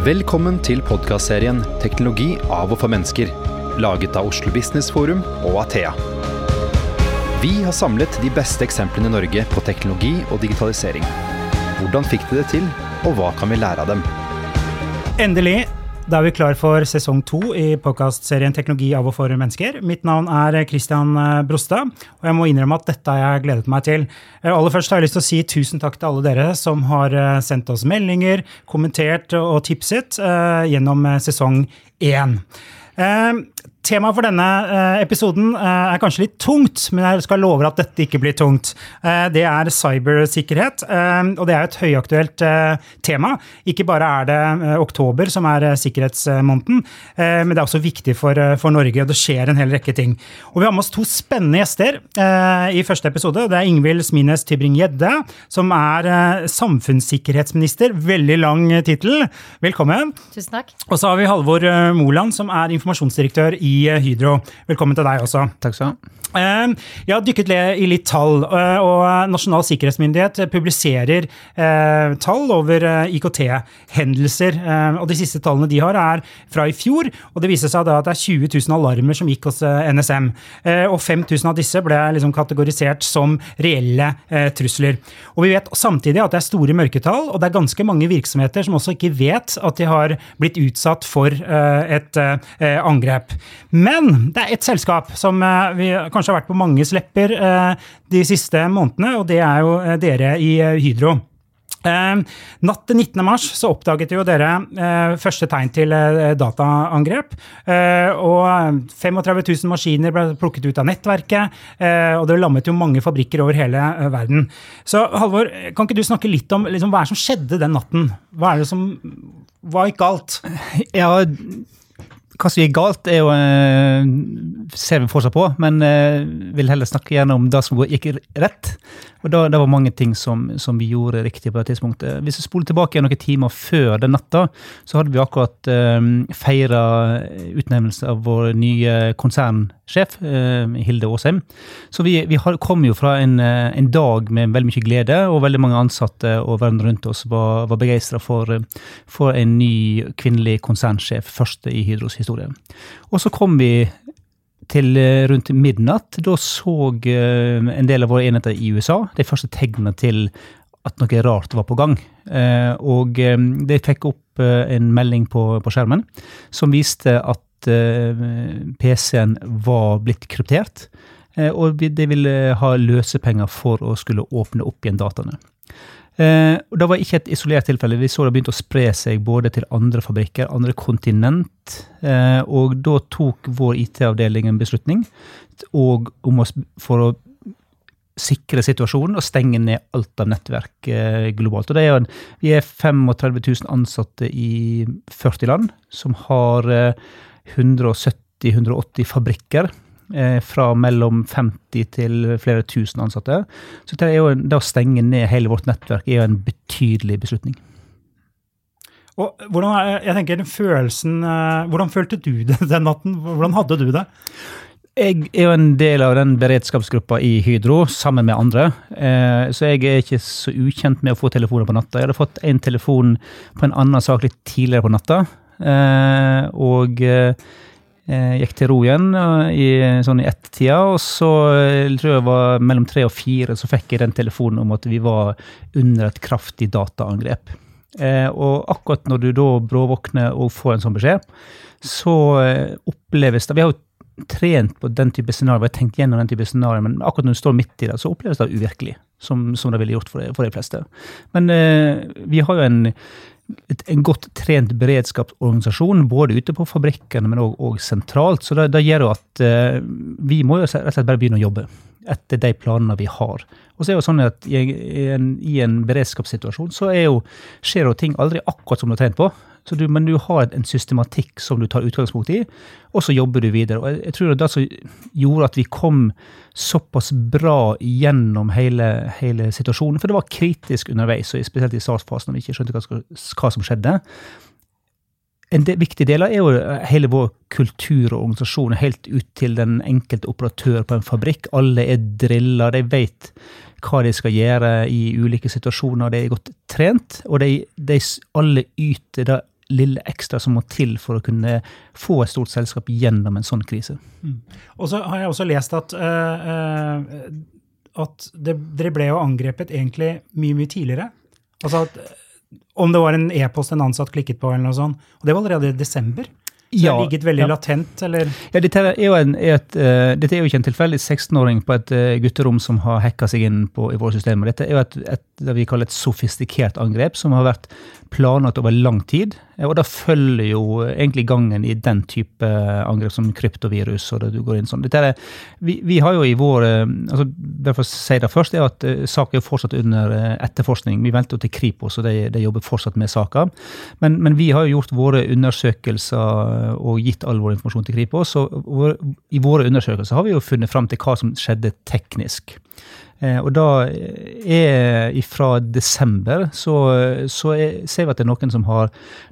Velkommen til podkastserien 'Teknologi av og for mennesker', laget av Oslo Business Forum og Athea. Vi har samlet de beste eksemplene i Norge på teknologi og digitalisering. Hvordan fikk de det til, og hva kan vi lære av dem? Endelig! Da er vi klar for sesong to i podkastserien Teknologi av og for mennesker. Mitt navn er Christian Brostad, og jeg må innrømme at dette har jeg gledet meg til. Aller først har jeg lyst til å si tusen takk til alle dere som har sendt oss meldinger, kommentert og tipset gjennom sesong én. Temaet for denne episoden er kanskje litt tungt, men jeg skal love at dette ikke blir tungt. Det er cybersikkerhet, og det er et høyaktuelt tema. Ikke bare er det oktober som er sikkerhetsmåneden, men det er også viktig for, for Norge, og det skjer en hel rekke ting. Og vi har med oss to spennende gjester i første episode. Det er Ingvild Smines Tybring-Gjedde, som er samfunnssikkerhetsminister. Veldig lang tittel. Velkommen. Tusen takk. Og så har vi Halvor Moland, som er informasjonsdirektør i Hydro. Velkommen til deg også. Takk skal du ha. Jeg har dykket i litt tall, og Nasjonal sikkerhetsmyndighet publiserer tall over IKT-hendelser. og De siste tallene de har, er fra i fjor. og Det viser seg da at det er 20 000 alarmer som gikk hos NSM. og 5000 av disse ble liksom kategorisert som reelle trusler. Og Vi vet samtidig at det er store mørketall, og det er ganske mange virksomheter som også ikke vet at de har blitt utsatt for et angrep. Men det er ett selskap som vi kanskje har vært på manges lepper de siste månedene, og det er jo dere i Hydro. Eh, natt til 19. mars så oppdaget jo dere eh, første tegn til eh, dataangrep. og 35 000 maskiner ble plukket ut av nettverket, og det lammet jo mange fabrikker over hele verden. Så Halvor, kan ikke du snakke litt om liksom, hva som skjedde den natten? Hva er det som Hva gikk galt? Ja, hva som gikk galt, er jo, ser vi fortsatt på, men jeg vil heller snakke gjennom det som gikk rett. Og da, Det var mange ting som, som, vi gjorde riktig på det tidspunktet. Hvis vi spoler tilbake noen timer før den natta, så hadde vi akkurat eh, feira utnevnelse av vår nye konsernsjef, eh, Hilde Aasheim. Så vi, vi kom jo fra en, en, dag med veldig mye glede, og veldig mange ansatte og verden rundt oss var, var begeistra for, for en ny kvinnelig konsernsjef, første i Hydros historie. Og så kom vi til rundt midnatt. Da så en del av våre enheter i USA de første tegnene til at noe rart var på gang. Og de fikk opp en melding på, på skjermen som viste at PC-en var blitt kryptert. Og de ville ha løsepenger for å skulle åpne opp igjen dataene. Eh, og Det var ikke et isolert tilfelle. Vi så det begynte å spre seg både til andre fabrikker, andre kontinent. Eh, og da tok vår IT-avdeling en beslutning og om oss for å sikre situasjonen og stenge ned alt av nettverk eh, globalt. Og det er Vi er 35 000 ansatte i 40 land, som har 170-180 fabrikker fra mellom 50 til flere tusen ansatte. Så det, jo, det å stenge ned hele vårt nettverk er jo en betydelig beslutning. Og hvordan, jeg tenker, følelsen, hvordan følte du det den natten? Hvordan hadde du det? Jeg er jo en del av den beredskapsgruppa i Hydro, sammen med andre. Så jeg er ikke så ukjent med å få telefoner på natta. Jeg hadde fått en telefon på en annen sak litt tidligere på natta. Og gikk til ro igjen i, sånn i ett-tida, og så jeg tror jeg var mellom tre og fire så fikk jeg den telefonen om at vi var under et kraftig dataangrep. Eh, og akkurat når du da bråvåkner og får en sånn beskjed, så oppleves det Vi har jo trent på den type scenario, vi har tenkt gjennom den type scenario, men akkurat når du står midt i det, så oppleves det uvirkelig, som, som det ville gjort for de, for de fleste. Men eh, vi har jo en en godt trent beredskapsorganisasjon, både ute på fabrikkene, men òg sentralt. Så det gjør jo at uh, vi må jo rett og slett bare begynne å jobbe etter de planene vi har. Og så er det jo sånn at i en, i en beredskapssituasjon så jo, skjer jo ting aldri akkurat som du har trent på. Du, men du har en systematikk som du tar utgangspunkt i, og så jobber du videre. Og jeg, jeg tror det som gjorde at vi kom såpass bra gjennom hele, hele situasjonen, for det var kritisk underveis, spesielt i startfasen når vi ikke skjønte hva, hva som skjedde. En del, viktig del er jo hele vår kultur og organisasjon, helt ut til den enkelte operatør på en fabrikk. Alle er drilla, de vet hva de skal gjøre i ulike situasjoner. De er godt trent, og de, de alle yter det lille ekstra som må til for å kunne få et stort selskap gjennom en sånn krise. Mm. Og så har jeg også lest at, uh, at det, dere ble jo angrepet egentlig mye, mye tidligere. Altså at om det var en e-post en ansatt klikket på, eller noe sånt. Og det var allerede i desember. Så ja, det har ligget veldig ja. latent, eller? Ja, dette er jo, en, er et, uh, dette er jo ikke en tilfeldig 16-åring på et uh, gutterom som har hacka seg inn på, i våre systemer. Dette er jo et, et, det vi kaller et sofistikert angrep, som har vært planlagt over lang tid. Og da følger jo egentlig gangen i den type angrep som kryptovirus. og det du går inn sånn. Er, vi, vi, har jo i vår altså Derfor sier jeg det først, er at saken er fortsatt under etterforskning. Vi venter jo til Kripos, og de, de jobber fortsatt med saken. Men, men, vi har jo gjort våre undersøkelser og gitt all vår informasjon til Kripos. Og vår, i våre undersøkelser har vi jo funnet fram til hva som skjedde teknisk. Eh, og da er fra desember så, så er, ser vi at det er noen som har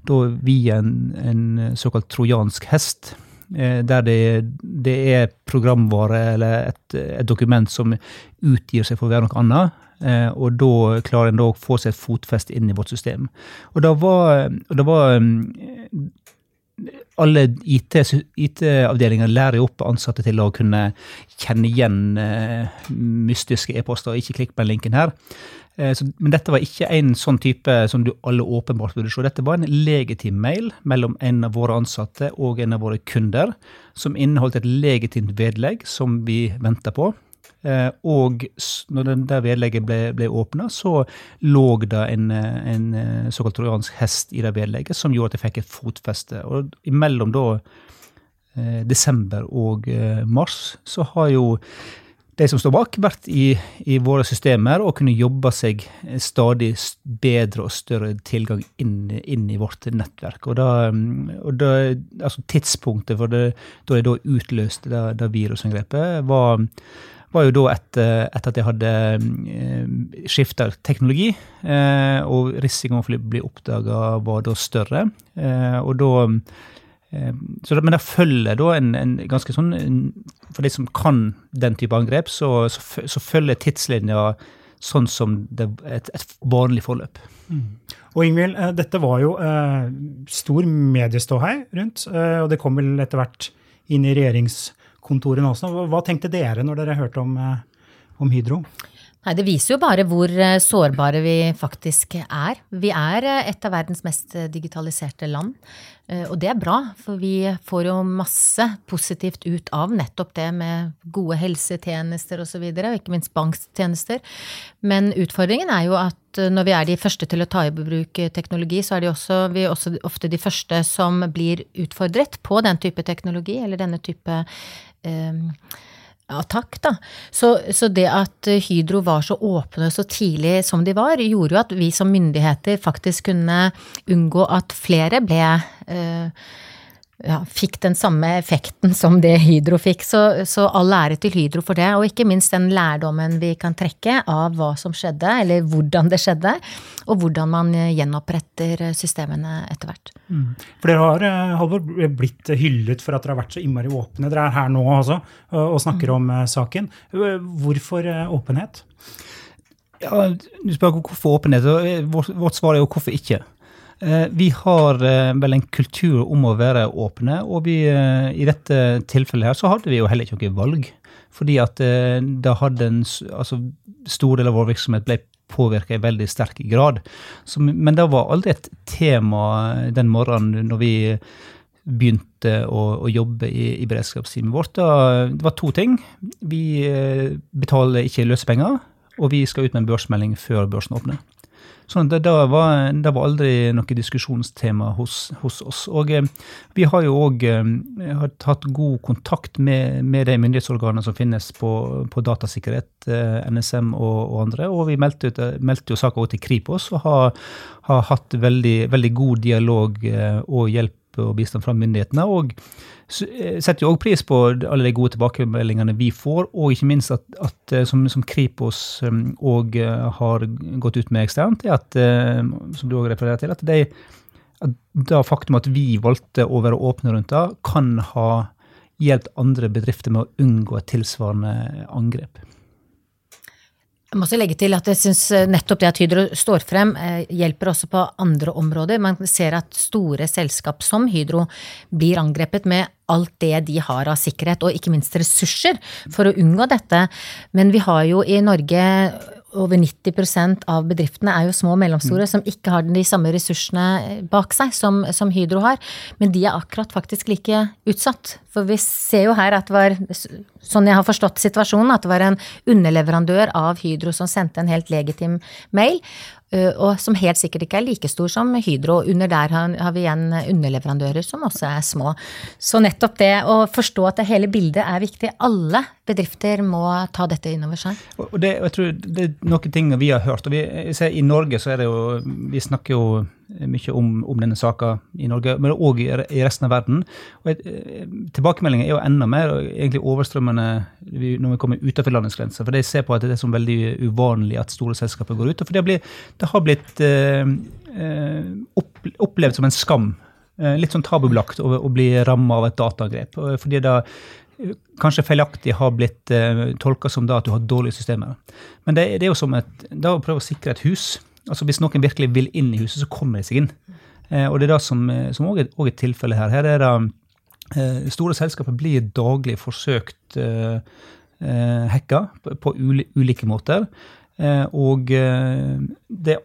da via en, en såkalt trojansk hest eh, der det, det, er programvare eller et, et, dokument som utgir seg for å være noe annet. Eh, og da klarer en da å få seg et fotfeste inn i vårt system. Og da var, og det var alle IT-avdelinger IT lærer jo opp ansatte til å kunne kjenne igjen uh, mystiske e-poster. Ikke klikk på den linken her. Uh, så, men dette var ikke en sånn type som du alle åpenbart burde se. Dette var en legitim mail mellom en av våre ansatte og en av våre kunder, som inneholdt et legitimt vedlegg som vi venta på. Eh, og når den der vedlegget ble, ble åpna, så lå det en, en eh, såkalt trojansk hest i det vedlegget som gjorde at jeg fikk et fotfeste. Og imellom da eh, desember og mars så har jo de som står bak, vært i, i, våre systemer og kunne jobbe seg stadig bedre og større tilgang inn, inn i vårt nettverk. Og da, og da altså Tidspunktet for det, da de da utløste det, det virusangrepet, var var jo da etter, etter at jeg hadde eh, skifta teknologi, eh, og risikoen for å bli oppdaga var da større. Eh, og da så, men det følger da en, en ganske sånn For de som kan den type angrep, så, så, så følger tidslinja sånn som det, et, et vanlig forløp. Mm. Og Ingvild, dette var jo eh, stor medieståhei rundt, eh, og det kom vel etter hvert inn i regjerings kontorene også. Hva tenkte dere når dere hørte om, eh, om Hydro? Nei, Det viser jo bare hvor eh, sårbare vi faktisk er. Vi er eh, et av verdens mest digitaliserte land. Og det er bra, for vi får jo masse positivt ut av nettopp det med gode helsetjenester osv., og, og ikke minst banktjenester. Men utfordringen er jo at når vi er de første til å ta i bruk teknologi, så er også, vi er også ofte de første som blir utfordret på den type teknologi eller denne type eh, attakk, da. Så, så, det at Hydro var så åpne så tidlig som de var, gjorde jo at vi som myndigheter faktisk kunne unngå at flere ble eh, ja, fikk den samme effekten som det Hydro fikk. Så, så, all ære til Hydro for det, og ikke minst den lærdommen vi kan trekke av hva som skjedde, eller hvordan det skjedde, og hvordan man gjenoppretter systemene etter hvert. Mm. For dere har eh, Halvor, blitt hyllet for at dere har vært så innmari åpne. Dere er her nå også og snakker mm. om eh, saken. Hvorfor eh, åpenhet? Ja, Du spør hvorfor åpenhet. Vårt, vårt svar er jo hvorfor ikke. Eh, vi har eh, vel en kultur om å være åpne, og vi, eh, i dette tilfellet her så hadde vi jo heller ikke noe valg. Fordi at da hadde en altså, stor del av vår virksomhet ble påvirka i veldig sterk grad. Så, men det var aldri et tema den morgenen når vi begynte å, å jobbe i, i beredskapsteamet vårt. Da, det var to ting. Vi betaler ikke løsepenger, og vi skal ut med en børsmelding før børsen åpner. Sånn det, det, var, det var aldri noe diskusjonstema hos, hos oss. Og eh, vi har jo òg eh, hatt god kontakt med, med, de myndighetsorganene som finnes på, på datasikkerhet, eh, NSM og, og, andre. Og vi meldte, ut, meldte jo saka til Kripos og har, har hatt veldig, veldig, god dialog og hjelp og bistand fra myndighetene. og Eh, setter jo òg pris på alle de gode tilbakemeldingene vi får, og ikke minst at, at eh, som, som, Kripos òg eh, har gått ut med eksternt, er at, som du òg refererer til, at, de, at det faktum at vi valgte å være åpne rundt det, kan ha hjulpet andre bedrifter med å unngå et tilsvarende angrep. Jeg må også legge til at jeg syns nettopp det at Hydro står frem, hjelper også på andre områder. Man ser at store selskap som Hydro blir angrepet med alt det de har av sikkerhet, og ikke minst ressurser, for å unngå dette. Men vi har jo i Norge over 90% av bedriftene er jo små og mellomstore mm. som ikke har de samme ressursene bak seg som, som, Hydro har. Men de er akkurat faktisk like utsatt. For vi ser jo her at det var, sånn jeg har forstått situasjonen, at det var en underleverandør av Hydro som sendte en helt legitim mail. Eh, og som helt sikkert ikke er like stor som Hydro. Under der har vi igjen underleverandører som også er små. Så nettopp det å forstå at det hele bildet er viktig. Alle bedrifter må ta dette inn over seg. Og det, jeg tror det er noen ting vi har hørt. og vi, I Norge så er det jo Vi snakker jo mye om, om denne saka i Norge, men òg i, resten av verden. Og eh, Tilbakemeldingen er jo enda mer egentlig overstrømmende når vi kommer utenfor landets grenser. For de ser på at det er sånn veldig uvanlig at store selskaper går ut. og for Det blitt, det har blitt eh, opp, opplevd som en skam. Eh, litt sånn tabubelagt å, bli ramma av et dataangrep. fordi da kanskje feilaktig har blitt eh, tolka som da at du har dårlige systemer. Men det, det, er jo som et, da å prøve å sikre et hus. Altså Hvis noen virkelig vil inn i huset, så kommer de seg inn. Eh, og det er det som òg er, er tilfellet her. Her er det eh, Store selskaper blir daglig forsøkt eh, eh hacka på, ulike måter. Eh, og eh, det er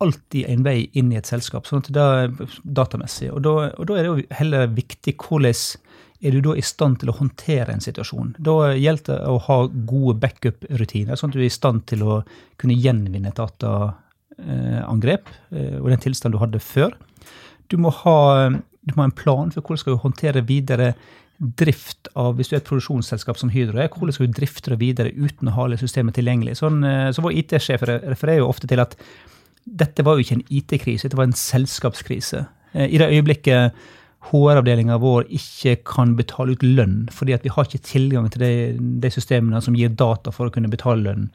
alltid en vei inn i et selskap, sånn at det er datamessig. Og da, og da er det jo heller viktig hvordan er du da i stand til å håndtere en situasjon. Da gjelder det å ha gode backup-rutiner, sånn at du er i stand til å kunne gjenvinne data Eh, angrep eh, og den tilstanden du hadde før. Du må ha, du må ha en plan for hvordan du skal håndtere videre drift av Hvis du er et produksjonsselskap som Hydro hvordan skal du drifte det videre uten å ha alle systemet tilgjengelig? Sånn, eh, så vår IT-sjef refererer jo ofte til at dette var jo ikke en IT-krise, dette var en selskapskrise. I det øyeblikket HR-avdelinga vår ikke kan betale ut lønn, fordi at vi har ikke tilgang til de, de systemene som gir data for å kunne betale lønn.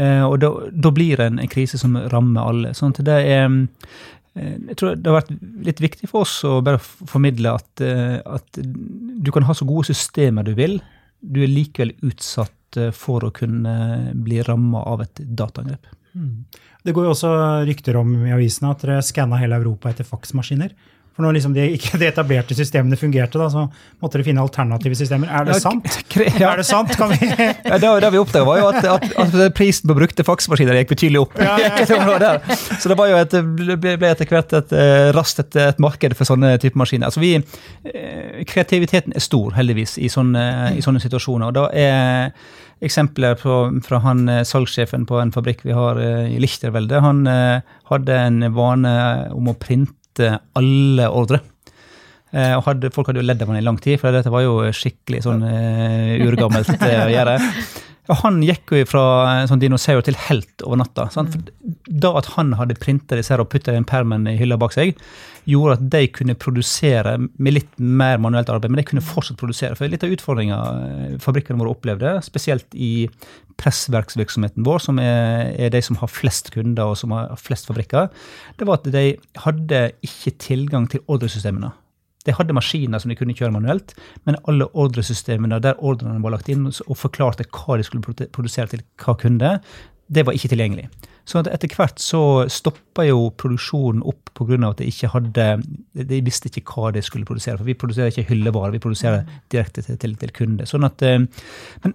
Eh, og da, da, blir det en, krise som rammer alle. sånn at det er eh, jeg tror det har vært litt viktig for oss å bare formidle at, eh, at du kan ha så gode systemer du vil. Du er likevel utsatt for å kunne bli ramma av et dataangrep. Mm. Det går jo også rykter om i avisene at dere skanna hele Europa etter faksmaskiner. For når liksom de, ikke de etablerte systemene fungerte, da, så måtte de finne alternative systemer. Er det sant? Ja. Er det sant? Kan vi ja, det, det vi oppdaga, var jo at, at, at, prisen på brukte faksmaskiner gikk betydelig opp. Så det var jo et, ble etter hvert et, eh, raskt et, et, marked for sånne type maskiner. Altså vi, eh, kreativiteten er stor, heldigvis, i sånne, i sånne situasjoner. og da er eksempler på, fra han eh, salgssjefen på en fabrikk vi har i Lichtervelde. Han hadde en vane om å printe alle ordre. Eh, og hadde, folk hadde jo ledd av han i lang tid, for dette var jo skikkelig sånn eh, urgammelt uh, å gjøre. Og han gikk jo fra sånn dinosaur til helt over natta. For da at han hadde printa disse her og putta den permen i hylla bak seg, gjorde at de kunne produsere med litt mer manuelt arbeid, men de kunne fortsatt produsere. For litt av utfordringa fabrikkene våre opplevde, spesielt i pressverksvirksomheten vår, som er, er, de som har flest kunder og som har flest fabrikker, det var at de hadde ikke tilgang til ordresystemene. De hadde maskiner som de kunne kjøre manuelt, men alle ordresystemene der ordrene var lagt inn og forklarte hva de skulle produsere til hva kunde, det var ikke tilgjengelig. Så etter hvert så stoppa jo produksjonen opp pga. at de ikke hadde De visste ikke hva de skulle produsere. For vi produserer ikke hyllevarer, vi produserer direkte til, til, til kunde. Sånn at, eh, men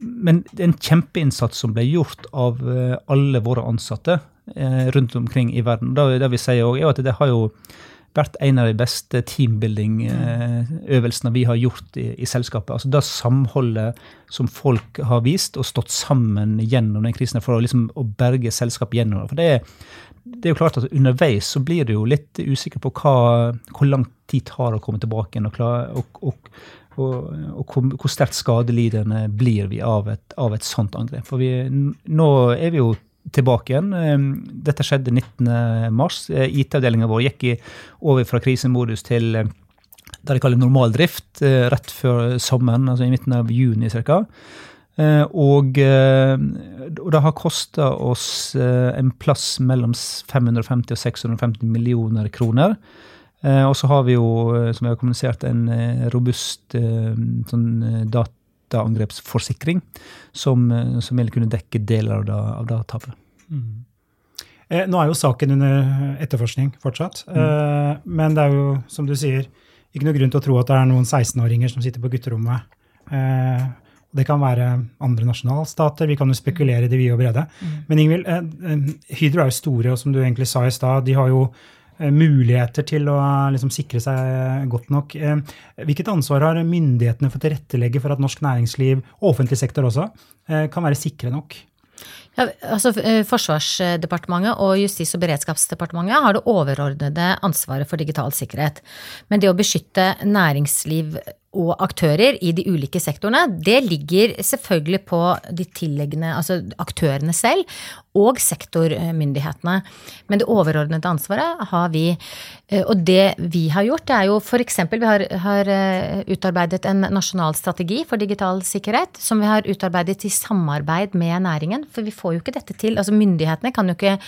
men det er en kjempeinnsats som ble gjort av eh, alle våre ansatte eh, rundt omkring i verden. Det, det vi sier også, er at det har jo vært en av de beste teambuilding-øvelsene vi har gjort i, i, selskapet. Altså Det samholdet som folk har vist og stått sammen gjennom den krisen for å, liksom, å berge selskapet gjennom. For det er, det er jo klart at Underveis så blir du jo litt usikker på hva, hvor lang tid tar å komme tilbake igjen. og, og, og og, og hvor, hvor, sterkt skadelidende blir vi av et, av et sånt angrep. For vi, nå er vi jo tilbake igjen. Ehm, dette skjedde 19.3. Eh, IT-avdelinga vår gikk over fra krisemodus til eh, det de kaller normal drift eh, rett før sommeren, altså i midten av juni ca. Og, og det har kosta oss en plass mellom 550 og 650 millioner kroner. Og så har vi jo, som vi har kommunisert, en robust sånn dataangrepsforsikring som, som vil kunne dekke deler av det, av tapet. Mm. Nå er jo saken under etterforskning fortsatt, mm. men det er jo, som du sier, ikke noe grunn til å tro at det er noen 16-åringer som sitter på gutterommet. Det kan være andre nasjonalstater, vi kan jo spekulere i det vide og brede. Mm. Men Ingvild, Hydro er jo store, og som du egentlig sa i stad, de har jo Eh, muligheter til å liksom, sikre seg godt nok. Eh, hvilket ansvar har myndighetene for å tilrettelegge for at norsk næringsliv, og offentlig sektor også, eh, kan være sikre nok? Ja, altså Forsvarsdepartementet og Justis- og beredskapsdepartementet har det overordnede ansvaret for digital sikkerhet. Men det å beskytte næringsliv og aktører i de ulike sektorene, det ligger selvfølgelig på de tilleggende, altså aktørene selv, og sektormyndighetene. Men det overordnede ansvaret har vi. Eh, og det vi har gjort, det er jo f.eks. vi har, har, eh, utarbeidet en nasjonal strategi for digital sikkerhet, som vi har utarbeidet i samarbeid med næringen. For vi får jo ikke dette til. Altså myndighetene kan jo ikke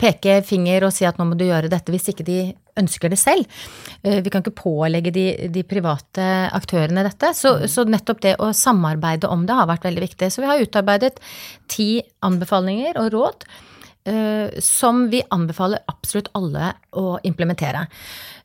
peke finger og si at nå må du gjøre dette, hvis ikke de ønsker det selv. Eh, vi kan ikke pålegge de, de private aktørene dette. Så, mm. så, nettopp det å samarbeide om det har vært veldig viktig. Så vi har utarbeidet ti anbefalinger og råd uh, som vi anbefaler absolutt alle å implementere.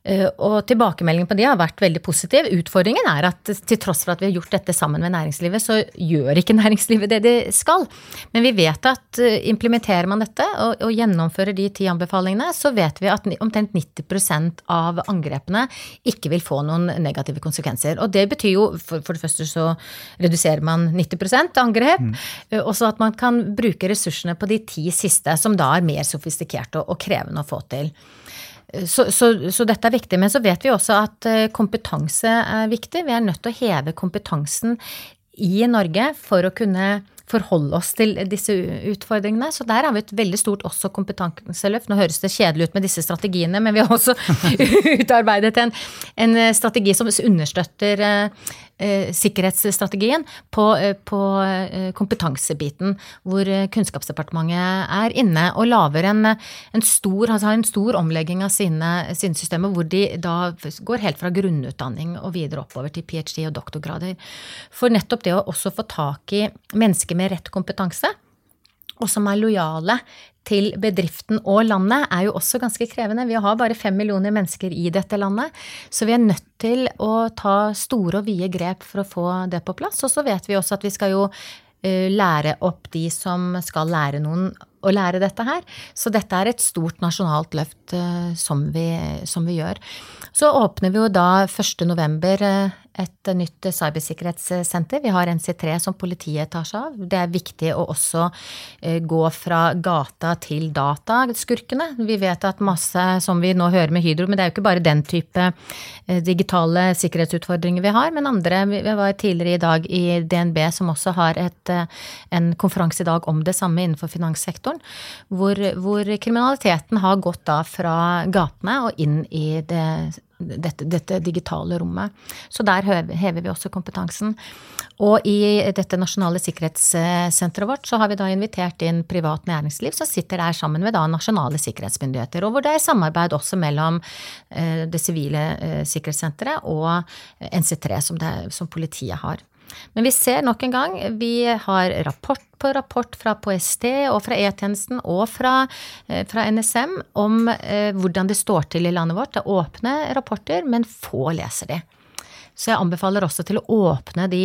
Eh, og tilbakemeldingen på det har vært veldig positiv. Utfordringen er at til tross for at vi har gjort dette sammen med næringslivet, så gjør ikke næringslivet det de skal. Men vi vet at eh, implementerer man dette og, og gjennomfører de ti anbefalingene, så vet vi at omtrent 90% av angrepene ikke vil få noen negative konsekvenser. Og det betyr jo for, for det første så reduserer man 90 angrep, mm. også at man kan bruke ressursene på de ti siste, som da er mer sofistikerte og, og krevende å få til. Så, så, så, dette er viktig. Men så vet vi også at eh, kompetanse er viktig. Vi er nødt til å heve kompetansen i Norge for å kunne forholde oss til disse utfordringene. Så der har vi et veldig stort også kompetanseløft. Nå høres det kjedelig ut med disse strategiene, men vi har også utarbeidet en, en strategi som understøtter eh, eh, sikkerhetsstrategien på, eh, på eh, kompetansebiten, hvor eh, Kunnskapsdepartementet er inne og lager en, en, stor, altså en stor omlegging av sine, sine, systemer, hvor de da går helt fra grunnutdanning og videre oppover til ph.d. og doktorgrader. For nettopp det å også få tak i mennesker med rett kompetanse og som er lojale til bedriften og landet, er jo også ganske krevende. Vi har bare fem millioner mennesker i dette landet, så vi er nødt til å ta store og vide grep for å få det på plass. Og så vet vi også at vi skal jo eh, lære opp de som skal lære noen å lære dette her. Så dette er et stort nasjonalt løft uh, som, vi, som, vi, gjør. Så åpner vi jo da 1.11. Et nytt cybersikkerhetssenter. Vi har NC3 som politiet tar seg av. Det er viktig å også eh, gå fra gata til dataskurkene. Vi vet at masse, som vi nå hører med Hydro, men det er jo ikke bare den type eh, digitale sikkerhetsutfordringer vi har, men andre. Vi var tidligere i dag i DNB som også har et, eh, en konferanse i dag om det samme innenfor finanssektoren, hvor, hvor kriminaliteten har gått da fra gatene og inn i det dette, dette, digitale rommet. Så der hever vi også kompetansen. Og i dette nasjonale sikkerhetssenteret vårt så har vi da invitert inn privat næringsliv som sitter der sammen med da nasjonale sikkerhetsmyndigheter. Og hvor det er samarbeid også mellom eh, det sivile eh, sikkerhetssenteret og NC3 som, det, som politiet har. Men vi ser nok en gang, vi har rapport på rapport fra PST og fra E-tjenesten og fra, eh, fra, NSM om eh, hvordan det står til i landet vårt. Det er åpne rapporter, men få leser de. Så jeg anbefaler også til å åpne de,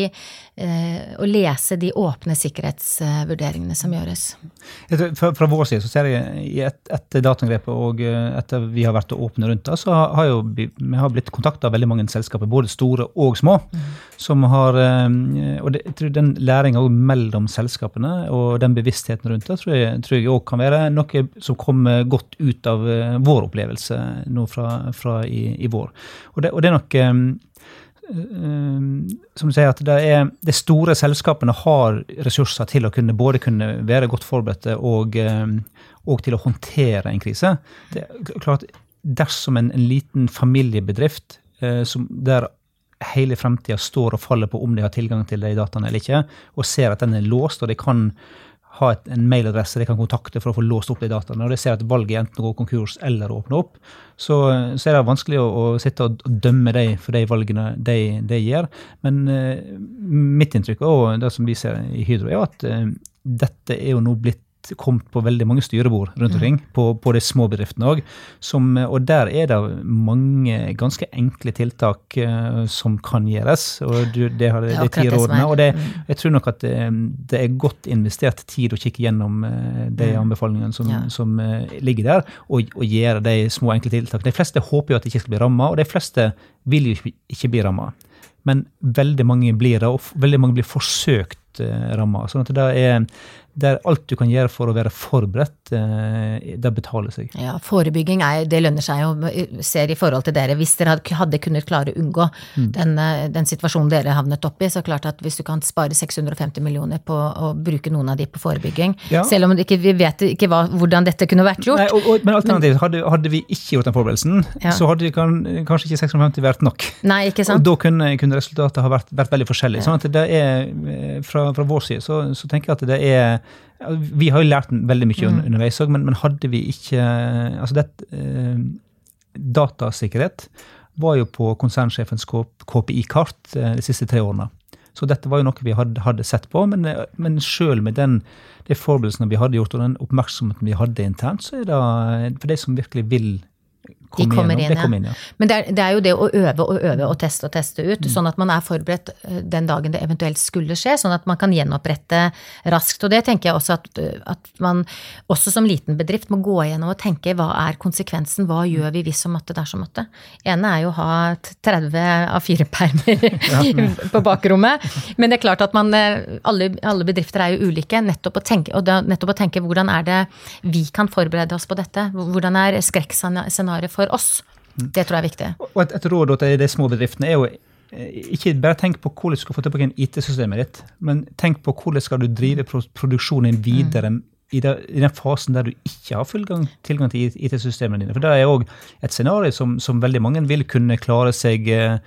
eh, å lese de åpne sikkerhetsvurderingene som gjøres. Fra, fra vår side så ser jeg et, etter dataangrepet og eh, etter vi har vært åpne rundt det, så har jo vi har blitt kontakta av veldig mange selskaper, både store og små, mm. som har eh, Og det, jeg tror den læringa mellom selskapene og den bevisstheten rundt det, tror jeg, òg kan være noe som kommer godt ut av vår opplevelse nå fra, fra i, i, vår. Og det, og det er nok som du sier, at det er, de store selskapene har ressurser til å kunne både kunne være godt forberedte og, eh, og til å håndtere en krise. Det er klart, Dersom en, en liten familiebedrift eh, som, der hele framtida står og faller på om de har tilgang til de dataene eller ikke, og ser at den er låst, og de kan ha et, en mailadresse de kan kontakte for å få låst opp de dataene. Når de ser at valget enten går konkurs eller åpner opp, så, så, er det vanskelig å, å sitte og, dømme dem for de valgene de, de gjør. Men uh, mitt inntrykk og det som vi ser i Hydro, er at uh, dette er jo nå blitt kommet på veldig mange styrebord rundt omkring, mm. på, på, de små bedriftene òg. Og der er det mange ganske enkle tiltak uh, som kan gjøres. og du, Det har de ti rådene. Og det, mm. jeg tror nok at det, det, er godt investert tid å kikke gjennom uh, de mm. anbefalingene som, ja. som uh, ligger der, og, og, gjøre de små, enkle tiltakene. De fleste håper jo at de ikke skal bli ramma, og de fleste vil jo ikke bli ramma. Men veldig mange blir det, og veldig mange blir forsøkt ramma. Sånn at det er det er alt du kan gjøre for å være forberedt. Eh, det betaler seg. Ja, Forebygging er, det lønner seg jo, ser i forhold til dere. Hvis dere hadde kunnet klare å unngå mm. den, eh, den, situasjonen dere havnet opp i, så klart at hvis du kan spare 650 millioner på å bruke noen av de på forebygging, ja. selv om ikke, vi vet ikke hva, hvordan dette kunne vært gjort. Nei, og, og, men alternativt, hadde, hadde, vi ikke gjort den forberedelsen, ja. så hadde kan, kanskje ikke 650 vært nok. Nei, ikke sant? Og da kunne, kunne resultatet ha vært, vært veldig forskjellig. Ja. Sånn at det er, eh, fra, fra vår side så, så tenker jeg at det er vi har jo lært veldig mye mm. underveis òg, men, men, hadde vi ikke Altså, det, eh, datasikkerhet var jo på konsernsjefens KPI-kart eh, de siste tre årene. Så dette var jo noe vi hadde, hadde sett på, men, men selv med den, de forberedelsene vi hadde gjort, og den oppmerksomheten vi hadde internt, så er det for de som virkelig vil de kommer inn, ja. inn, ja. Men det er, det er, jo det å øve og øve og teste og teste ut, mm. sånn at man er forberedt eh, den dagen det eventuelt skulle skje, sånn at man kan gjenopprette raskt. Og det tenker jeg også at, eh, at man også som liten bedrift må gå igjennom og tenke hva er konsekvensen, hva mm. gjør vi hvis og måtte dersom måtte. ene er jo å ha 30 av 4 permer på bakrommet, men det er klart at man, eh, alle, alle bedrifter er jo ulike, nettopp å, tenke, og nettopp å tenke hvordan er det vi kan forberede oss på dette, hvordan er skrekkscenarioet for for oss. Det tror jeg er viktig. Og et, et råd til de små bedriftene er jo eh, ikke bare tenk på hvordan du skal få tilbake IT-systemet ditt, men tenk på hvordan skal du drive produksjonen videre mm. i, den fasen der du ikke har full gang, tilgang til IT-systemene dine. For det er òg et scenario som, som, veldig mange vil kunne klare seg eh,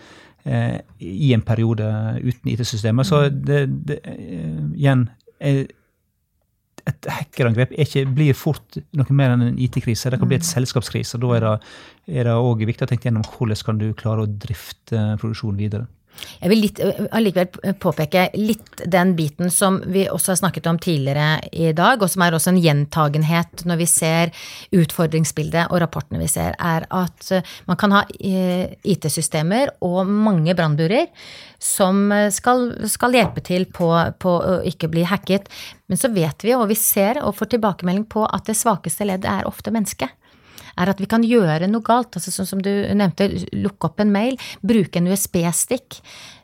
i en periode uten IT-systemer. Så mm. det, det eh, igjen eh, et hackerangrep blir fort noe mer enn en IT-krise. Det kan bli et selskapskrise. selskapskrise. Da er det òg viktig å tenke gjennom hvordan kan du klare å drifte produksjonen videre. Jeg vil litt, allikevel påpeke litt den biten som vi også har snakket om tidligere i dag, og som er også en gjentagenhet når vi ser utfordringsbildet og rapportene vi ser, er at man kan ha IT-systemer og mange brannburer som skal, skal, hjelpe til på, på, å ikke bli hacket. Men så vet vi, og vi ser og får tilbakemelding på, at det svakeste leddet er ofte mennesket er at vi kan gjøre noe galt. altså Sånn som du nevnte, lukke opp en mail, bruke en USB-stikk.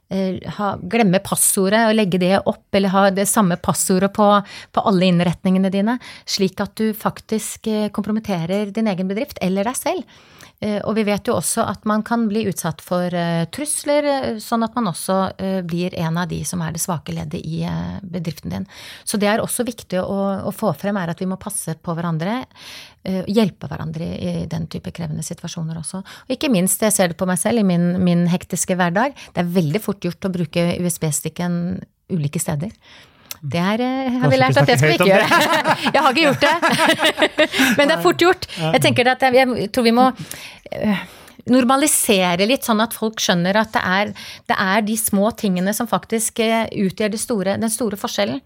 Ha, glemme passordet og legge det opp, eller ha det samme passordet på, på alle innretningene dine, slik at du faktisk eh, kompromitterer din egen bedrift eller deg selv. Eh, og vi vet jo også at man kan bli utsatt for eh, trusler, eh, sånn at man også blir en av de som er det svake leddet i bedriften din. Så det er også viktig å, få frem, er at vi må passe på hverandre. Hjelpe hverandre i den type krevende situasjoner også. Og ikke minst, jeg ser det på meg selv i min, min hektiske hverdag, det er veldig fort gjort å bruke USB-stikken ulike steder. Det er, eh, har vi lært at det skal vi ikke gjøre. Jeg har ikke gjort det. Men det er fort gjort. Jeg tenker at jeg tror vi må eh, normalisere litt, sånn at folk skjønner at det er, det er de små tingene som faktisk utgjør utgjør store, den store forskjellen.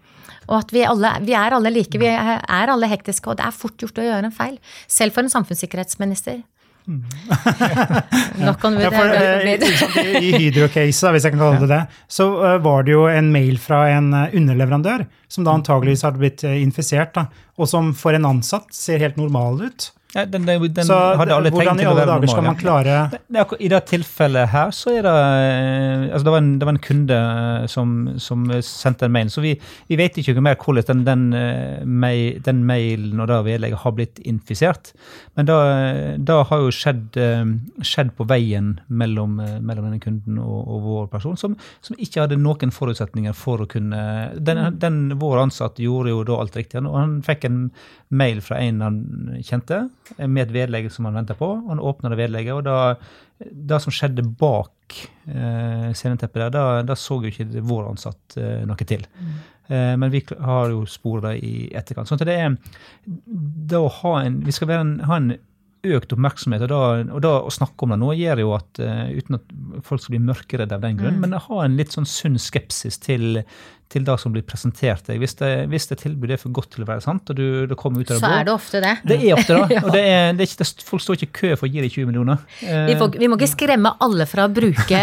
Og at vi, alle, vi er alle like, vi er alle hektiske, og det er fort gjort å gjøre en feil. Selv for en samfunnssikkerhetsminister. Nok om det. Uh, I Hydro-caset, hvis jeg kan kalle det det, så uh, var det jo en mail fra en uh, underleverandør som da antageligvis hadde blitt infisert, da, og som for en ansatt ser helt normal ut. Ja, den, den, den så hvordan i alle dager skal man klare det, I det tilfellet her så er det altså det, var en, det var en kunde som, som, sendte en mail. Så vi, vi vet ikke mer hvordan den, mail, den, mailen og det vedlegget har blitt infisert. Men det, det har jo skjedd, skjedd, på veien mellom, mellom denne kunden og, og vår person, som, som, ikke hadde noen forutsetninger for å kunne Den, den Vår ansatte gjorde jo da alt riktig, og han fikk en mail fra en han kjente med et vedlegg som han venta på. Han åpna det vedlegget, og da, det som skjedde bak eh, sceneteppet der, da, da, så jo ikke vår ansatt eh, noe til. Mm. Eh, men vi har jo sporet det i etterkant. Sånn at det er det å ha en, Vi skal en, ha en økt oppmerksomhet. Og, da, og da, å snakke om det nå gjør jo at uh, uten at folk skal bli mørkeredde av den grunn, mm. men ha en litt sånn sunn skepsis til, til det som blir presentert deg. Hvis det, hvis det tilbudet er for godt til å være sant, og du, det kommer ut av det blå Så er det ofte det. Det er ofte det. Og det er, det er ikke, folk står ikke i kø for å gi deg 20 millioner. Vi, får, vi, må ikke skremme alle fra å bruke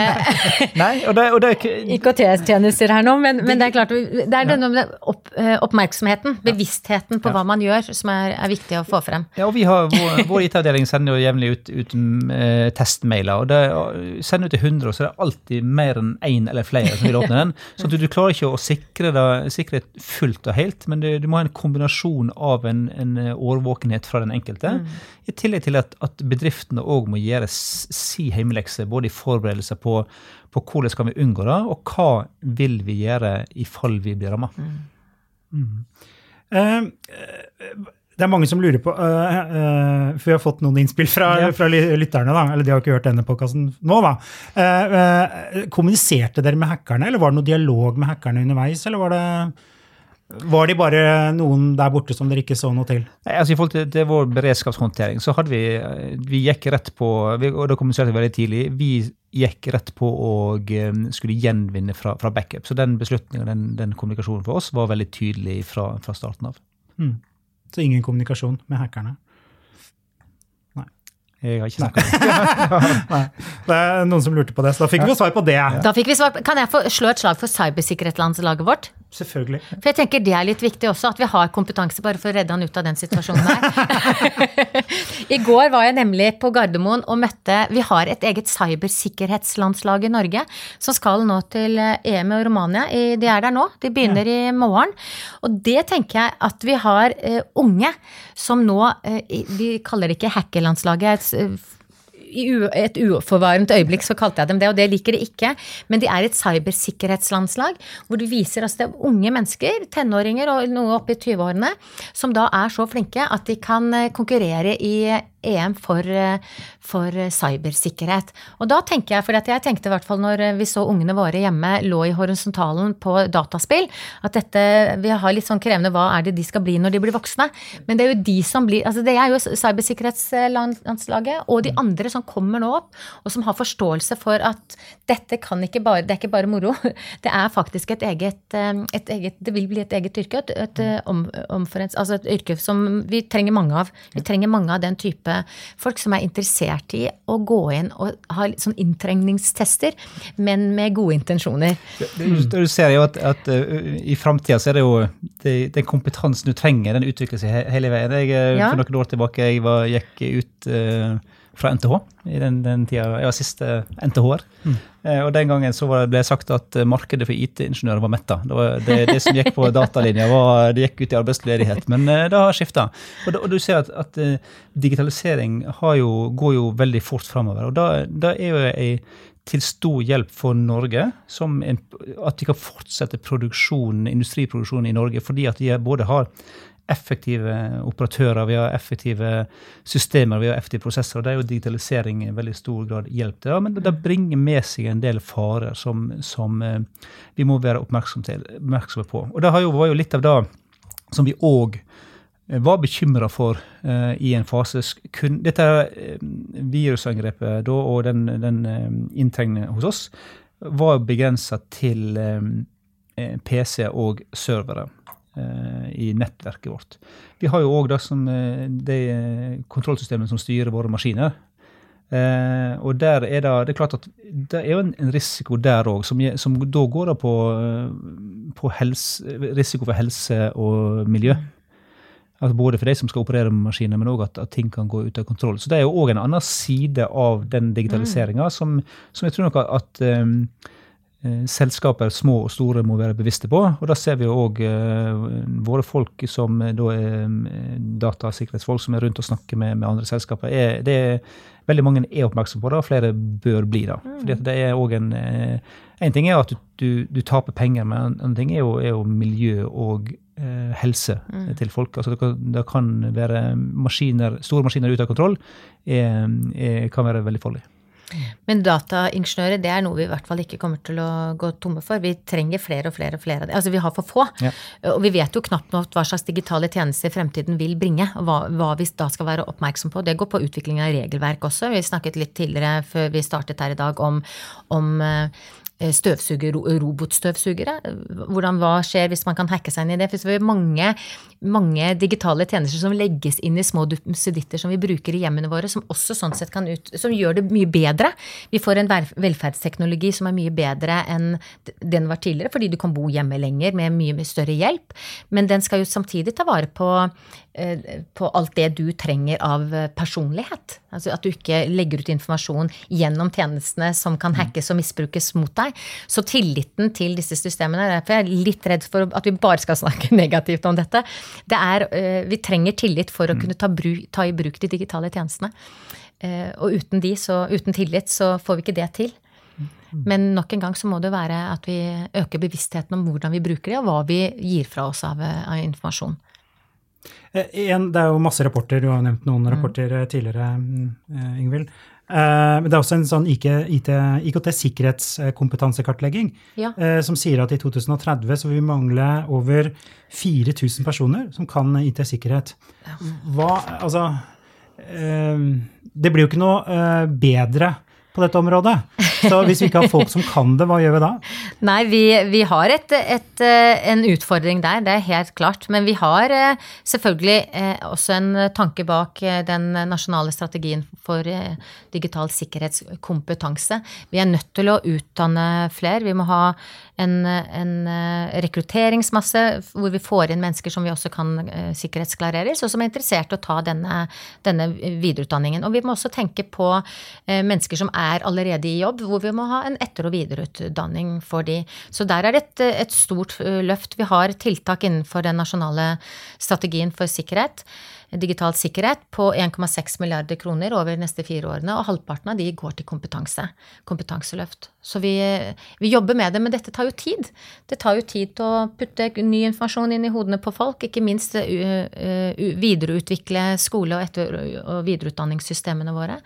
IKT-tjenester her nå, men, men, det er klart det er denne opp, eh, oppmerksomheten, bevisstheten på hva man gjør, som er, er, viktig å få frem. Ja, og vi har, Vår, vår IT-avdeling sender jo jevnlig ut, ut uh, testmailer. og det, Sender ut til 100, og så er det alltid mer enn én eller flere som vil åpne den. Så du, du klarer ikke å sikre det, sikre fullt og helt, men det, du må ha en kombinasjon av en, en årvåkenhet fra den enkelte, mm. i tillegg til at, at bedriftene òg må gjøre si hjemmelekse, både i forberedelser på, på hvordan skal vi unngå det, og hva vil vi gjøre i fall vi blir ramma. Mm. Mm. Uh, det er mange som lurer på, uh, uh, for vi har fått noen innspill fra, ja. fra lytterne. da, eller De har ikke hørt denne podkasten nå. da. Uh, kommuniserte dere med hackerne, eller var det noe dialog med hackerne underveis? eller var det... Var de bare noen der borte som dere ikke så noe til? Nei, altså I forhold til, til vår beredskapshåndtering, så hadde vi Vi gikk rett på vi, Og da kommuniserte vi veldig tidlig. Vi gikk rett på å skulle gjenvinne fra, fra backup. Så den beslutningen den, den kommunikasjonen for oss var veldig tydelig fra, fra starten av. Mm. Så ingen kommunikasjon med hackerne. Nei. Jeg har ikke snakka Nei. Det er noen som lurte på det, så da fikk vi jo svar på det. Da fikk vi svar. Kan jeg få slå et slag for cybersikkerhetslandslaget vårt? Selvfølgelig. For jeg tenker Det er litt viktig også, at vi har kompetanse bare for å redde han ut av den situasjonen der. I går var jeg nemlig på Gardermoen og møtte Vi har et eget cybersikkerhetslandslag i Norge som skal nå til EM og Romania. De er der nå. De begynner ja. i morgen. Og det tenker jeg at vi har uh, unge som nå uh, Vi kaller det ikke hackerlandslaget. I et uforvarmt øyeblikk så kalte jeg dem det, og det liker de ikke. Men de er et cybersikkerhetslandslag hvor du viser altså det er unge mennesker, tenåringer og noe oppe i 20-årene, som da er så flinke at de kan eh, konkurrere i EM for, eh, for, cybersikkerhet. Og da tenker jeg, for jeg tenkte i hvert fall når vi så ungene våre hjemme lå i horisontalen på dataspill, at dette Vi har litt sånn krevende hva er det de skal bli når de blir voksne? Men det er jo de som blir altså Det er jo cybersikkerhetslandslaget og de andre som kommer nå opp, og som har forståelse for at dette kan ikke bare Det er ikke bare moro. Det er faktisk et eget, eh, et eget Det vil bli et eget yrke. Et, et, eh, om, altså et yrke som vi trenger mange av. Vi trenger mange av den type folk som er interessert i å gå inn og ha litt sånn inntrengningstester, men med gode intensjoner. Du, du ser jo at, at uh, i framtida så er det jo det, den kompetansen du trenger, den utvikler seg hele veien. Jeg, ja. For noen år tilbake jeg var, gikk ut uh, fra NTH. i den, den tida, Jeg var siste NTH-er. Mm. Eh, og Den gangen så ble det sagt at eh, markedet for IT-ingeniører var metta. Det, var det, det, som gikk på datalinja, var, det gikk ut i arbeidsledighet. Men eh, det har skifta. Og, og, du ser at, at digitalisering jo, går jo veldig fort framover. Og da, da er jo ei til stor hjelp for Norge, en, at de kan fortsette produksjonen, industriproduksjonen i Norge, fordi at de både har effektive operatører, vi har effektive systemer, vi har effektive prosesser. og Det er jo digitalisering i veldig stor grad hjelp til. Men det bringer med seg en del farer som, som eh, vi må være oppmerksomme, oppmerksomme på. Og det jo, var jo litt av det som vi òg eh, var bekymra for uh, i en fase. Kun, dette virusangrepet da, og den, den uh, hos oss var begrensa til PC og servere. Eh, i nettverket vårt. Vi har jo òg eh, det kontrollsystemet som styrer våre maskiner. Eh, og der er det, det er klart at det er jo en, en risiko der òg, som, som, da går det på, på helse, risiko for helse og miljø. Altså både for de som skal operere med maskiner, men òg at, at, ting kan gå ut av kontroll. Så det er jo òg en annen side av den digitaliseringa mm. som, som, jeg tror nok at eh, selskaper, små og store, må være bevisste på. Og da ser vi jo òg våre folk som da er datasikkerhetsfolk som er rundt og snakker med, med andre selskaper. Er, det er veldig mange er oppmerksom på det, og flere bør bli da. Mm. Fordi det er også en, en ting er at du, du, du taper penger, men en annen ting er jo, er jo miljø og eh, helse mm. til folk. Altså det, kan, det kan være maskiner, store maskiner ute av kontroll, er, kan være veldig farlig. Men dataingeniører det er noe vi i hvert fall ikke kommer til å gå tomme for. Vi trenger flere og flere og flere av det. Altså vi har for få. Ja. Og vi vet jo knapt nok hva slags digitale tjenester fremtiden vil bringe. og hva, hva, vi da skal være oppmerksom på. Det går på utvikling av regelverk også. Vi snakket litt tidligere før vi startet her i dag om, om eh, støvsuger, robotstøvsugere. Hvordan, hva skjer hvis man kan hacke seg inn i det? For det er mange, mange digitale tjenester som legges inn i små duppeditter som vi bruker i hjemmene våre, som også sånn sett kan ut, som gjør det mye bedre. Vi får en velferdsteknologi som er mye bedre enn den var tidligere, fordi du kan bo hjemme lenger med mye større hjelp. Men den skal jo samtidig ta vare på Eh, på alt det du trenger av eh, personlighet. Altså At du ikke legger ut informasjon gjennom tjenestene som kan hackes og misbrukes mot deg. Så tilliten til disse systemene Derfor er jeg litt redd for at vi bare skal snakke negativt om dette. Det er, eh, vi trenger tillit for å kunne ta, bruk, ta i bruk de digitale tjenestene. Og uten, de, så, uten tillit så får vi ikke det til. Men nok en gang så må det være at vi øker bevisstheten om hvordan vi bruker det, og hva vi gir fra oss av, av informasjon. Eh, en, det er jo masse rapporter, du har nevnt noen mm. rapporter eh, tidligere, Ingvild. Uh, men det er også en sånn IKT-sikkerhetskompetansekartlegging ja. uh, som sier at i 2030 så vil vi mangle over 4000 personer som kan IT-sikkerhet. Hva Altså Det blir jo ikke noe bedre på dette området. Så hvis vi ikke har folk som kan det, hva gjør vi da? Nei, vi, vi har et, et, eh, en utfordring der, det er helt klart. Men vi har eh, selvfølgelig eh, også en tanke bak den nasjonale strategien for digital sikkerhetskompetanse. Vi er nødt til å utdanne flere. Vi må ha en, en rekrutteringsmasse hvor vi får inn mennesker som vi også kan sikkerhetsklareres, og som er interessert i å ta denne, denne videreutdanningen. Og vi må også tenke på mennesker som er allerede i jobb, hvor vi må ha en etter- og videreutdanning for de. Så der er det et, et stort løft. Vi har tiltak innenfor den nasjonale strategien for sikkerhet digital sikkerhet på 1,6 milliarder kroner over de neste fire årene, og halvparten av de går til kompetanse. Kompetanseløft. Så vi, vi, jobber med det, men dette tar jo tid. Det tar jo tid til å putte ny informasjon inn i hodene på folk, ikke minst videreutvikle skole- og etter- og videreutdanningssystemene våre.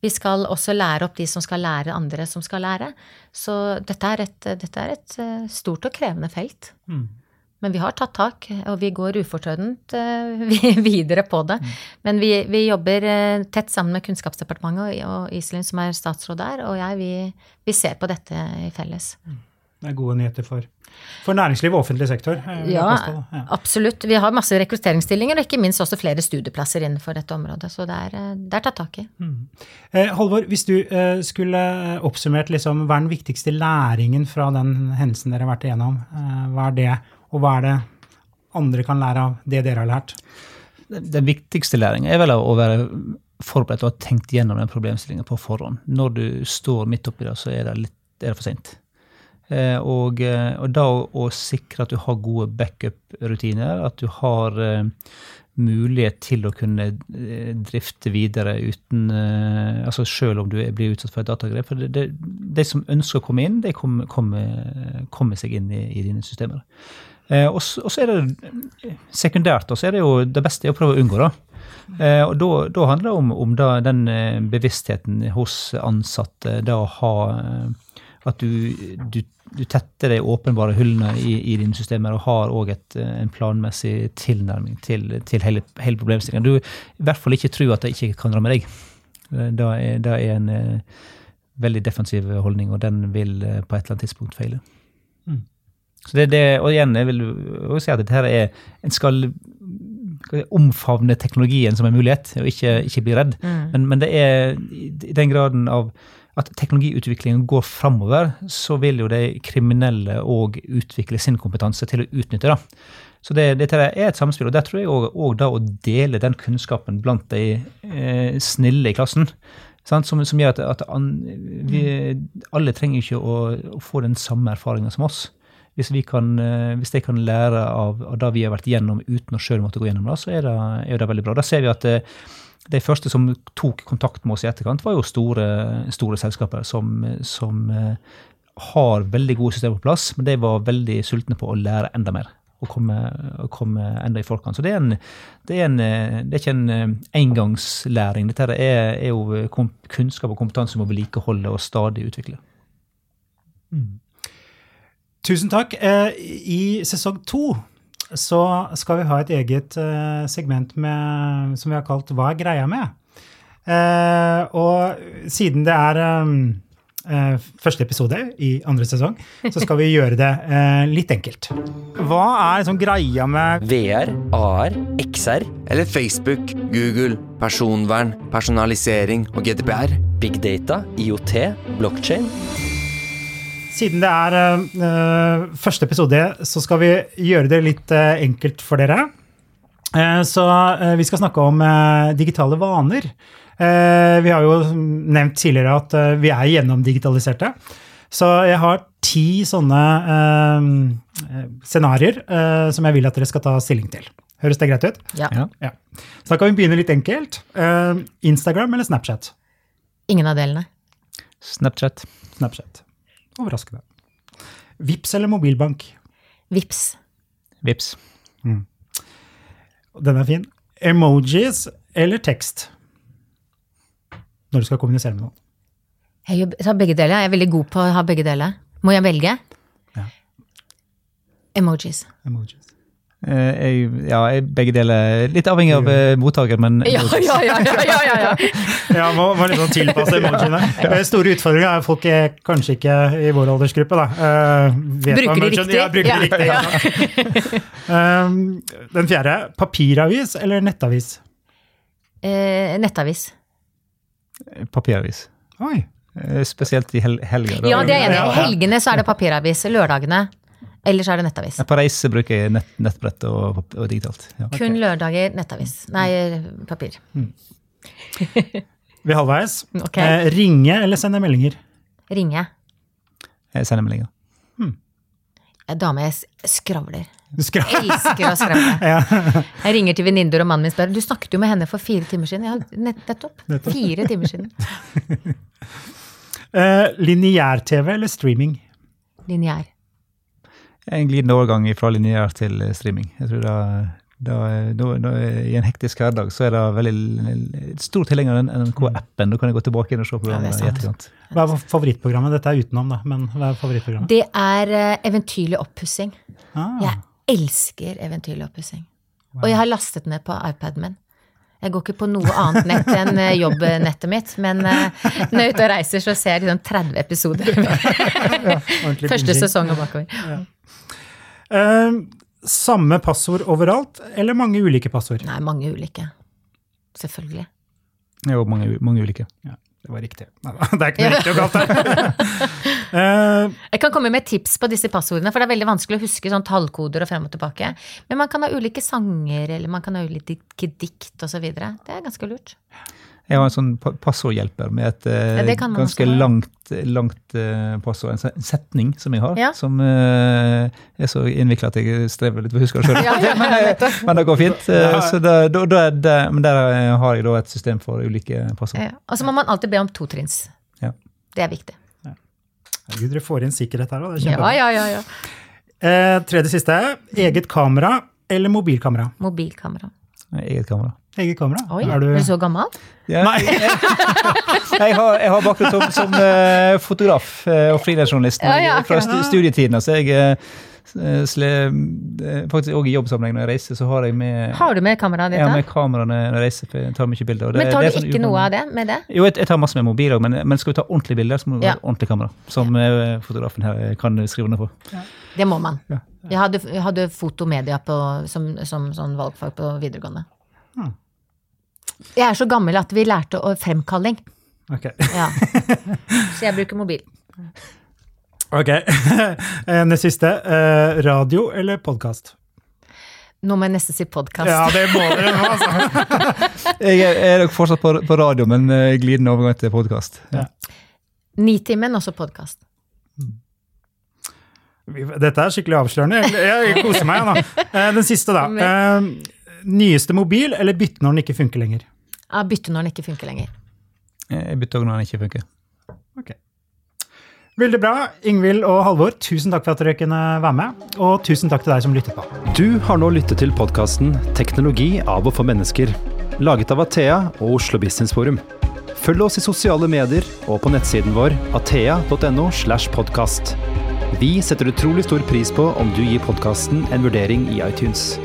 Vi skal også lære opp de som skal lære andre som skal lære. Så dette er et, dette er et stort og krevende felt. Mm. Men vi har tatt tak, og vi går ufortrødent uh, videre på det. Mm. Men vi, vi jobber uh, tett sammen med Kunnskapsdepartementet og Iselin, som er statsråd der, og jeg, vi, vi, ser på dette i felles. Mm. Det er gode nyheter for, for næringsliv og offentlig sektor. Ja, ja, absolutt. Vi har masse rekrutteringsstillinger, og ikke minst også flere studieplasser innenfor dette området. Så det er, eh, det er tatt tak i. Mm. Eh, Halvor, hvis du eh, skulle oppsummert liksom, hva er den viktigste læringen fra den hendelsen dere har vært igjennom, eh, hva er det? Og hva er det andre kan lære av det dere har lært? Den viktigste læringen er vel å være forberedt og ha tenkt gjennom den problemstillingen på forhånd. Når du står midt oppi det, så er det, litt, er det for seint. Eh, og, eh, og, da å, sikre at du har gode backup-rutiner, at du har eh, mulighet til å kunne drifte videre uten altså Selv om du blir utsatt for et datagrep. For det, det, de som ønsker å komme inn, de kommer, kommer, kommer seg inn i, i dine systemer. Eh, og, så er det sekundært, og så er det jo det beste er å prøve å unngå, da. Eh, og da, da handler det om, om da, den eh, bevisstheten hos ansatte, det å ha At du, du, du tetter de åpenbare hullene i, i dine systemer og har òg en planmessig tilnærming til, til hele, hele problemstillingen. Du i hvert fall ikke tror at det ikke kan ramme deg. Det er, det er en veldig defensiv holdning, og den vil på et eller annet tidspunkt feile. Mm. Så det, det, og igjen, jeg vil si at dette her er En skal omfavne teknologien som en mulighet, og ikke, ikke bli redd. Mm. Men, men, det er i den graden av at teknologiutviklingen går framover, så vil jo de kriminelle òg utvikle sin kompetanse til å utnytte det. Så det, dette er et samspill, og der tror jeg òg da å dele den kunnskapen blant de eh, snille i klassen Sant? Som, som gjør at, at an, vi, alle trenger ikke å, å få den samme erfaringa som oss. Hvis, vi kan, eh, hvis de kan lære av, av det vi har vært gjennom uten å sjøl måtte gå gjennom det, så er det, er det veldig bra. Da ser vi at det, de første som tok kontakt med oss i etterkant, var jo store, store selskaper som, som eh, har veldig gode systemer på plass, men de var veldig sultne på å lære enda mer. Og komme, og komme enda i forkant. Så det er, en, det er, en, det er ikke en eh, engangslæring. Dette er, er jo kunnskap og kompetanse vi må vedlikeholde og stadig utvikle. Mm. Tusen takk. Eh, I sesong to så skal vi ha et eget uh, segment med, som vi har kalt Hva er greia med? Uh, og siden det er første episode i andre sesong, så skal vi gjøre det litt enkelt. Hva er liksom greia med VR, AR, XR? Eller Facebook, Google, personvern, personalisering og GDPR? Big data, IOT, blockchain? Siden det er uh, første episode, så skal vi gjøre det litt uh, enkelt for dere. Uh, så vi skal snakke om digitale vaner. vi har jo nevnt tidligere at vi er gjennomdigitaliserte. Så jeg har ti sånne scenarioer som jeg vil at dere skal ta stilling til. Høres det greit ut? Ja. ja. Så da kan vi begynne litt enkelt. Instagram eller Snapchat? Ingen av delene. Snapchat. Snapchat. Overraskende. Vips eller mobilbank? Vips. Vips. Mm. Den er fin. Emojis eller tekst? Når du skal kommunisere med noen. Jeg tar begge deler. Jeg er veldig god på å ha begge deler. Må jeg velge? Ja. Emojis. Emojis. Eh, jeg, ja, begge deler. Litt avhengig av uh, mottaker, men Ja, ja, ja! ja, ja, ja. ja må, må liksom tilpasse emojiene. ja. store utfordringer er at folk er kanskje ikke i vår aldersgruppe. da. Uh, bruker de riktig. Ja, bruker de riktig. Ja. um, den fjerde. Papiravis eller nettavis? Eh, nettavis. Papiravis. Oi. Spesielt i hel helger. Ja, det er enig. I helgene så er det papiravis. Lørdagene Ellers er det nettavis. På reise bruker jeg nett, nettbrett og, og digitalt. Ja. Kun lørdager nettavis. Nei, papir. Mm. Vi er halvveis. Okay. Eh, ringe eller sende meldinger? Ringe. Jeg sender meldinger. Hmm. Dame jeg skravler. Du skravler. Elsker å skravle. ja. Jeg ringer til venninner og mannen min spør du snakket jo med henne for fire timer siden. Ja, nettopp. nettopp. Fire timer siden. uh, Lineær-TV eller streaming? Lineær en glidende overgang fra lineær til eh, streaming. Jeg tror da, da, da, da, I en hektisk hverdag så er det veldig stor tilhenger av NRK-appen. Da kan jeg gå tilbake inn og se programmet i etterkant. Hva er favorittprogrammet? Dette er utenom, da, men hva er favorittprogrammet? Det er uh, Eventyrlig oppussing. Ah. Jeg elsker Eventyrlig oppussing. Wow. Og jeg har lastet ned på iPaden min. Jeg går ikke på noe annet nett enn eh, jobbnettet mitt, men når jeg er ute og reiser, så ser jeg liksom 30 episoder. ja, Første sesong og bakover. Ja. Uh, samme passord overalt, eller mange ulike passord? Nei, mange ulike. Selvfølgelig. Jo, mange, mange ulike. Ja, det var riktig. Nei, det er ikke noe riktig og galt der. uh, jeg kan komme med tips på disse passordene, for det er veldig vanskelig å huske sånn tallkoder og frem og tilbake. Men man kan ha ulike sanger, eller man kan ha ulike dikt osv. Det er ganske lurt. Jeg har en sånn passordhjelper med et ja, eh, ganske langt, langt uh, passord. En setning som jeg har, ja. som uh, er så innvikla at jeg strever litt med å huske det sjøl. ja, men, men, det går fint. Så da, da, da, men der har jeg da et system for ulike passord. Og så må man alltid be om totrinns. Ja. Det er viktig. Gud, dere får inn sikkerhet her òg. Ja, ja, ja, ja. Eh, tredje siste. Eget kamera eller mobilkamera? Mobilkamera. Eget kamera. Eget kamera. Oi, er du, er du så gammel? Ja. Nei. jeg, har, jeg har bakgrunn som, som uh, fotograf uh, og frilansjournalist ja, ja, fra studietiden. Så jeg uh, sle, faktisk òg i jobbsammenheng når jeg reiser, så har jeg med Har du med kameraet ditt? Ja, med kamera når jeg reiser, for jeg tar mye bilder. Det, men tar du sånn ikke noe av det med det? Jo, jeg, jeg tar masse med mobiler, men, men skal vi ta ordentlige bilder, så må du ha ja. ordentlig kamera. Som fotografen her kan skrive under på. Det må man. Jeg hadde, jeg hadde fotomedia på, som, som, som valgfag på videregående. Hmm. Jeg er så gammel at vi lærte å fremkalling. Ok. Ja. Så jeg bruker mobil. Ok. Det siste. Eh, radio eller podkast? Nå må jeg nesten si podkast. Ja, det må dere nå, altså. Jeg er, er nok fortsatt på, på radio, men eh, glidende overgang til podkast. Ja. Nitimen, også podkast. Dette er skikkelig avslørende. Jeg, jeg koser meg nå. Eh, Den siste, da. Nyeste mobil, eller bytte når den ikke funker lenger? Ja, bytte når den ikke funker lenger. Jeg bytter òg når den ikke funker. Ok. Veldig bra. Ingvild og Halvor, tusen takk for at dere kunne være med. Og tusen takk til deg som lyttet på. Du har nå lyttet til podkasten 'Teknologi av og for mennesker', laget av Athea og Oslo Business Forum. Følg oss i sosiale medier og på nettsiden vår athea.no. slash podcast. Vi setter utrolig stor pris på om du gir podkasten en vurdering i iTunes.